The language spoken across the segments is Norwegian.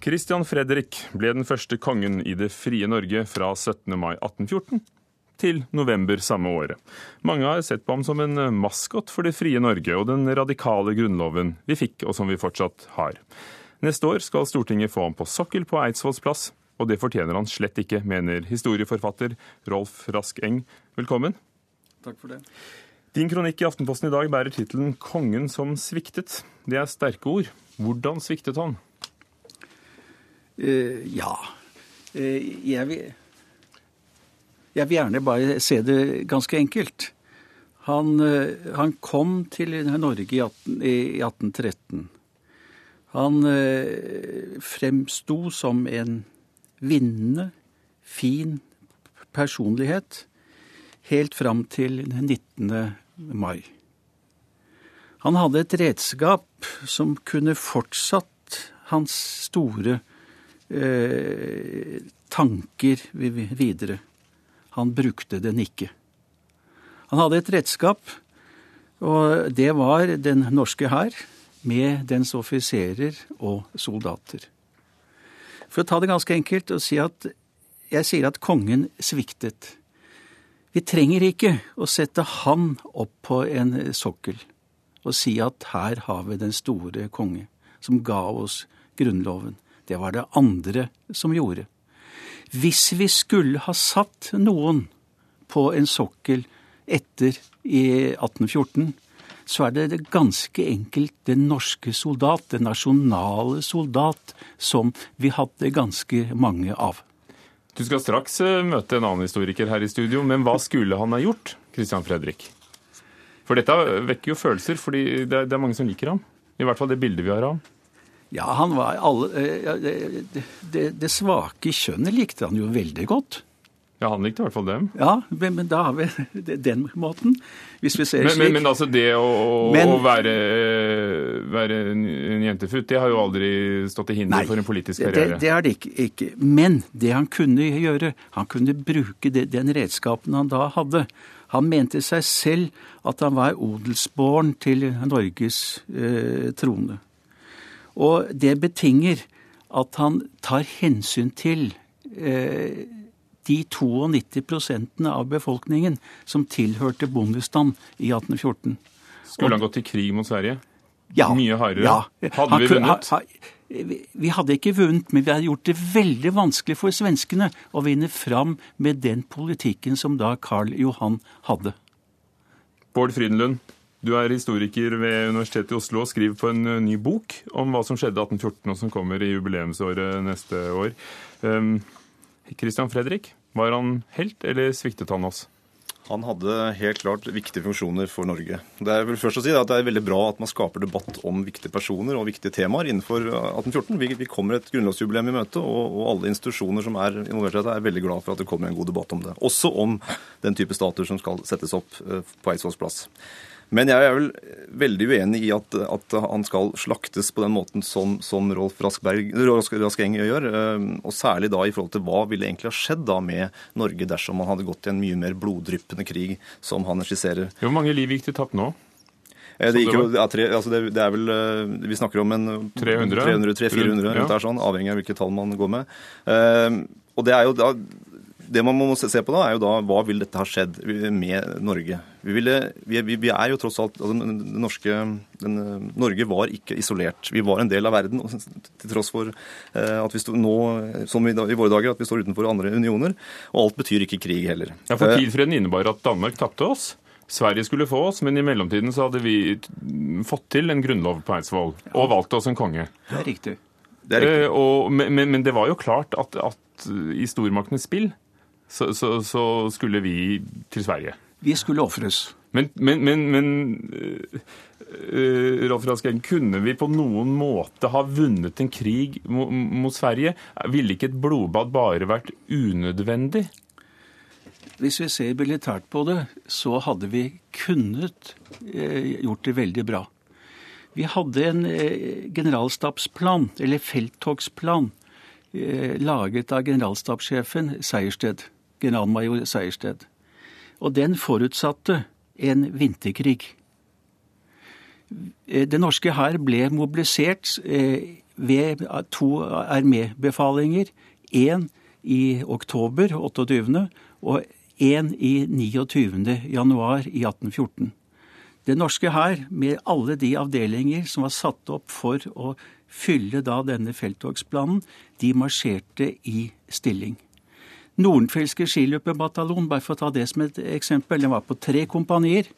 Christian Fredrik ble den første kongen i det frie Norge fra 17. mai 1814 til november samme året. Mange har sett på ham som en maskot for det frie Norge og den radikale grunnloven vi fikk, og som vi fortsatt har. Neste år skal Stortinget få ham på sokkel på Eidsvolls plass, og det fortjener han slett ikke, mener historieforfatter Rolf Rask Eng. Velkommen. Takk for det. Din kronikk i Aftenposten i dag bærer tittelen 'Kongen som sviktet'. Det er sterke ord. Hvordan sviktet han? Uh, ja. Uh, jeg, vil, jeg vil gjerne bare se det ganske enkelt. Han, uh, han kom til Norge i, 18, i 1813. Han fremsto som en vinnende, fin personlighet helt fram til 19. mai. Han hadde et redskap som kunne fortsatt hans store eh, tanker videre. Han brukte den ikke. Han hadde et redskap, og det var den norske hær med dens offiserer og soldater. For å ta det ganske enkelt og si at jeg sier at kongen sviktet. Vi trenger ikke å sette han opp på en sokkel og si at her har vi den store konge som ga oss Grunnloven. Det var det andre som gjorde. Hvis vi skulle ha satt noen på en sokkel etter i 1814, så er det ganske enkelt den norske soldat, den nasjonale soldat, som vi hadde ganske mange av. Du skal straks eh, møte en annen historiker her i studio, men hva skulle han ha gjort, Christian Fredrik? For dette vekker jo følelser, fordi det er mange som liker ham. I hvert fall det bildet vi har av ham. Ja, han var alle, eh, det, det, det svake kjønnet likte han jo veldig godt. Ja, han likte i hvert fall dem. Ja, men, men da har vi den måten. Hvis vi ser men, slik. Men, men altså det å, å være, være, en jentefutt, det har jo aldri stått i hinder nei, for en politisk karriere? Det, det er det ikke, ikke, Men det han kunne gjøre, han kunne bruke det, den redskapen han da hadde. Han mente seg selv at han var odelsborn til Norges eh, trone. Og det betinger at han tar hensyn til eh, de 92% av befolkningen som tilhørte bondestand i 1814. Skulle han gått til krig mot Sverige? Ja. Mye hardere? Ja. Hadde vi vunnet? Ha, ha, vi hadde ikke vunnet, men vi hadde gjort det veldig vanskelig for svenskene å vinne fram med den politikken som da Karl Johan hadde. Bård Frydenlund, du er historiker ved Universitetet i Oslo og skriver på en eh, ny bok om hva som skjedde 1814, og som kommer i jubileumsåret neste år. Um, Christian Fredrik, var han helt, eller sviktet han oss? Han hadde helt klart viktige funksjoner for Norge. Det er vel først å si at det er veldig bra at man skaper debatt om viktige personer og viktige temaer innenfor 1814. Vi, vi kommer et grunnlovsjubileum i møte, og, og, alle institusjoner som er involvert i dette, er veldig glad for at det kommer en god debatt om det. Også om den type statuer som skal settes opp eh, på Eidsvolls plass. Men jeg er vel veldig uenig i at, at han skal slaktes på den måten som, som Rolf Raskeng gjør. Eh, og særlig da i forhold til hva ville egentlig ha skjedd da med Norge dersom man hadde gått i en mye mer bloddryppende krig, som han skisserer. Hvor mange liv gikk til tapt nå? Eh, det, jo, ja, tre, altså det, det, er vel eh, Vi snakker om en 300-400, ja. avhengig av hvilke tall man går med. Uh, og det er jo da det man må se på da, er jo da hva vil dette ha skjedd med Norge? Vi, ville, vi, vi er jo tross alt altså den norske, den, Norge var ikke isolert. Vi var en del av verden, til tross for eh, at vi står nå, som i, i, våre dager, at vi står utenfor andre unioner. Og alt betyr ikke krig heller. Ja, for tilfreden innebar at Danmark tapte oss. Sverige skulle få oss, men i mellomtiden så hadde vi fått til en grunnlov på Eidsvoll og valgt oss en konge. Det er riktig. Det er riktig. Eh, og, men, men, det var jo klart at, at i stormaktenes spill så, så, så, skulle vi til Sverige. Vi skulle ofres. Men, men, men, men uh, Rolf Raskeng, kunne vi på noen måte ha vunnet en krig mot, Sverige? Ville ikke et blodbad bare vært unødvendig? Hvis vi ser militært på det, så hadde vi kunnet eh, gjort det veldig bra. Vi hadde en eh, generalstabsplan, eller felttogsplan, eh, laget av generalstabssjefen Sejersted generalmajor Sejersted. Og den forutsatte en vinterkrig. Eh, den norske hær ble mobilisert eh, ved to armébefalinger. Én i oktober 28. og én i 29. januar i 1814. Det norske hær, med alle de avdelinger som var satt opp for å fylle da denne felttogsplanen, de marsjerte i stilling. Nordenfeldske skiløperbataljon, bare for å ta det som et eksempel, den var på tre kompanier.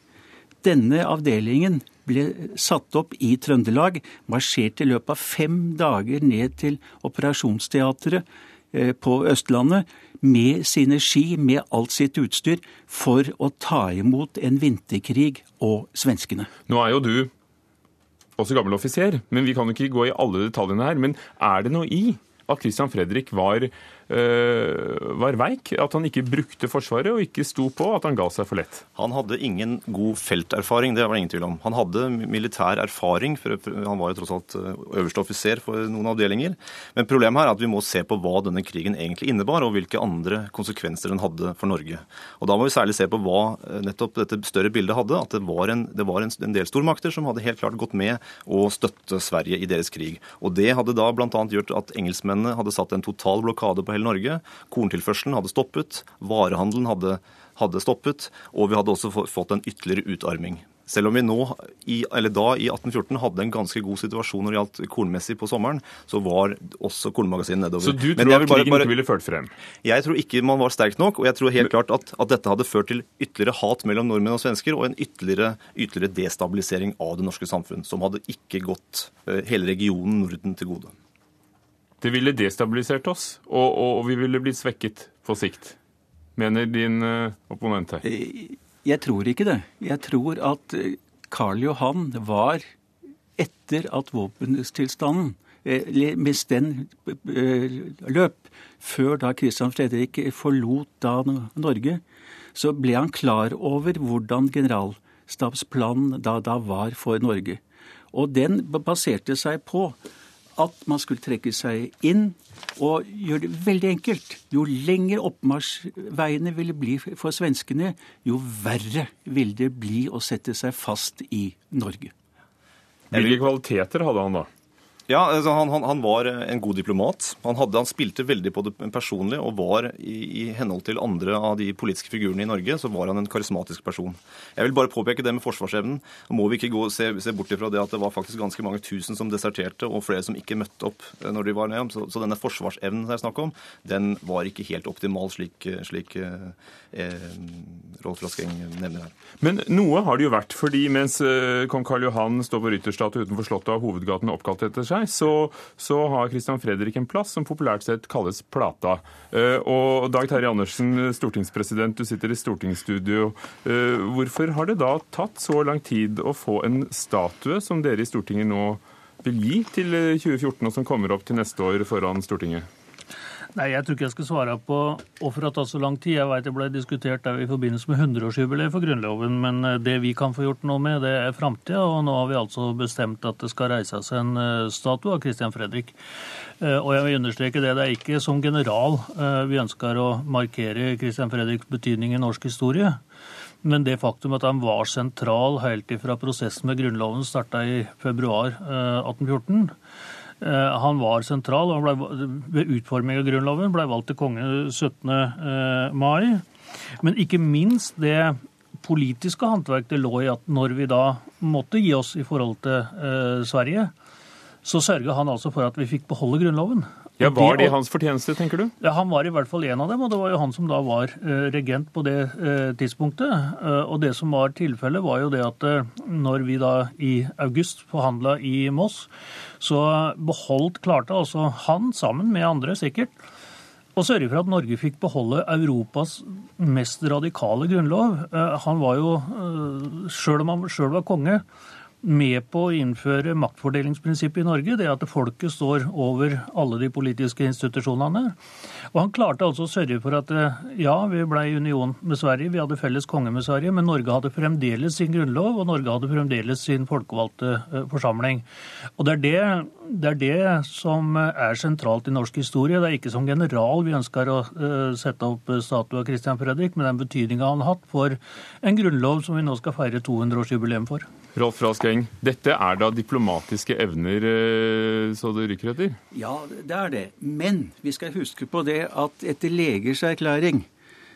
Denne avdelingen ble satt opp i Trøndelag, marsjerte i løpet av fem dager ned til operasjonsteatret eh, på Østlandet med sine ski, med alt sitt utstyr, for å ta imot en vinterkrig og svenskene. Nå er jo du også gammel offiser, men vi kan jo ikke gå i alle detaljene her. Men er det noe i at Christian Fredrik var var veik, at han ikke brukte Forsvaret og ikke sto på, at han ga seg for lett? Han hadde ingen god felterfaring, det var det ingen tvil om. Han hadde militær erfaring, for han var jo tross alt eh, øverste offiser for noen avdelinger. Men problemet her er at vi må se på hva denne krigen egentlig innebar, og hvilke andre konsekvenser den hadde for Norge. Og Da må vi særlig se på hva eh, nettopp dette større bildet hadde, at det var en, det var en, en del stormakter som hadde helt klart gått med å støtte Sverige i deres krig. Og Det hadde da bl.a. gjort at engelskmennene hadde satt en total blokade på hele Norge. Korntilførselen hadde stoppet, varehandelen hadde, hadde stoppet, og vi hadde også fått en ytterligere utarming. Selv om vi nå, i, eller da i 1814 hadde en ganske god situasjon når det gjaldt kornmessig på sommeren, så var også kornmagasinet nedover. Så du tror at krigen ikke ville ført frem? Jeg tror ikke man var sterk nok, og jeg tror helt klart at, at dette hadde ført til ytterligere hat mellom nordmenn og svensker, og en ytterligere, ytterligere destabilisering av det norske samfunn, som hadde ikke gått eh, hele regionen Norden til gode. Det ville destabilisert oss, og, og, og vi ville blitt svekket på sikt, mener din uh, opponent her. Eh, jeg tror ikke det. Jeg tror at eh, Karl Johan var etter at våpentilstanden mens den løp, før da Christian Fredrik forlot da Norge, så ble han klar over hvordan generalstabsplanen da, da var for Norge. Og den baserte seg på at man skulle trekke seg inn og gjøre det veldig enkelt. Jo lenger oppmarsjveiene ville bli for svenskene, jo verre ville det bli å sette seg fast i Norge. Hvilke kvaliteter hadde han da? Ja, altså han, han, han, var en god diplomat. Han, hadde, han, spilte veldig på det personlige og var i, i, henhold til andre av de politiske figurene i Norge, så var han en karismatisk person. Jeg vil bare påpeke det med forsvarsevnen. Må vi ikke gå, se, se, bort ifra det at det var faktisk ganske mange tusen som deserterte, og flere som ikke møtte opp eh, når de var nede. Så, så denne forsvarsevnen det er snakk om, den var ikke helt optimal, slik, slik eh, eh Rolf Raskeng nevner her. Men noe har det jo vært, fordi mens eh, kong Karl Johan står på rytterstatue utenfor Slottet og hovedgaten oppkalt etter seg, seg, så, så har Christian Fredrik en plass som populært sett kalles Plata. Eh, og Dag Terje Andersen, stortingspresident, du sitter i stortingsstudio. Eh, hvorfor har det da tatt så lang tid å få en statue som dere i Stortinget nå vil gi til 2014, og som kommer opp til neste år foran Stortinget? Nei, Jeg tror ikke jeg skal svare på hvorfor det har tatt så lang tid. Jeg vet det ble diskutert der i forbindelse med 100-årsjubileet for Grunnloven, men eh, det vi kan få gjort noe med, det er framtida. Og nå har vi altså bestemt at det skal reises en eh, statue av Christian Fredrik. Eh, og jeg vil understreke det, det er ikke som general vi ønsker å markere Christian Fredriks betydning i norsk historie. Men det faktum at han var sentral helt ifra prosessen med Grunnloven starta i februar 1814 Eh, han var sentral. og ble, Ved utforming av Grunnloven ble valgt til konge 17. Eh, mai. Men ikke minst det politiske håndverket det lå i at når vi da måtte gi oss i forhold til eh, Sverige, så sørga han altså for at vi fikk beholde Grunnloven. Ja, Var det hans fortjeneste, tenker du? Ja, Han var i hvert fall en av dem, og det var jo han som da var eh, regent på det eh, tidspunktet. Eh, og det som var tilfellet, var jo det at når vi da i august forhandla i Moss, så beholdt klarte altså han, sammen med andre sikkert, å sørge for at Norge fikk beholde Europas mest radikale grunnlov. Han var jo, sjøl om han sjøl var konge, med på å innføre maktfordelingsprinsippet i Norge, det at folket står over alle de politiske institusjonene. Og han klarte altså å sørge for at eh, ja, vi ble i union med Sverige, vi hadde felles konge med Sverige, men Norge hadde fremdeles sin grunnlov, og Norge hadde fremdeles sin folkevalgte eh, forsamling. Og det er det, det er det, som er sentralt i norsk historie. Det er ikke som general vi ønsker å sette opp statue av Christian Fredrik, med den betydninga han har hatt for en grunnlov som vi nå skal feire 200-årsjubileum for. Rolf Raskeng, dette er da diplomatiske evner eh, så det ryker etter? Ja, det er det. Men vi skal huske på det at etter legers erklæring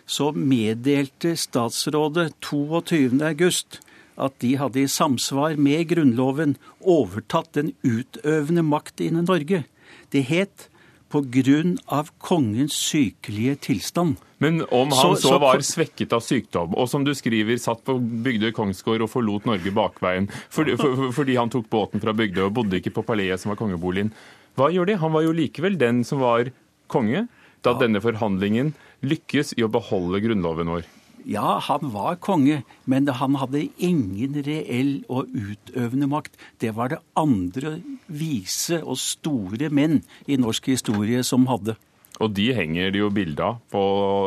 så meddelte statsrådet 22. august at de hadde i samsvar med Grunnloven overtatt den utøvende makt innen Norge. Det het på grunn av kongens sykelige tilstand. Men om han så, Så- så- var svekket av sykdom, og som du skriver satt på Bygdøy kongsgård og forlot Norge bakveien fordi, for, fordi han tok båten fra Bygdøy og bodde ikke på paleet som var kongeboligen, hva gjør de? Han var jo likevel den som var konge da denne forhandlingen lykkes i å beholde grunnloven vår. Ja, han var konge, men han hadde ingen reell og utøvende makt. Det var det andre vise og store menn i norsk historie som hadde. Og de henger det jo bilde av på,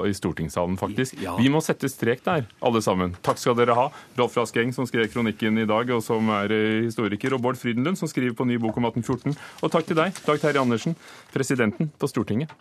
i stortingssalen, faktisk. Ja. Vi må sette strek der, alle sammen. Takk skal dere ha. Rolf Raskeng, som skrev kronikken i dag, og som er eh, historiker, og Bård Frydenlund, som skriver på ny bok om 1814. Og takk til deg, Dag Terje Andersen, presidenten på Stortinget.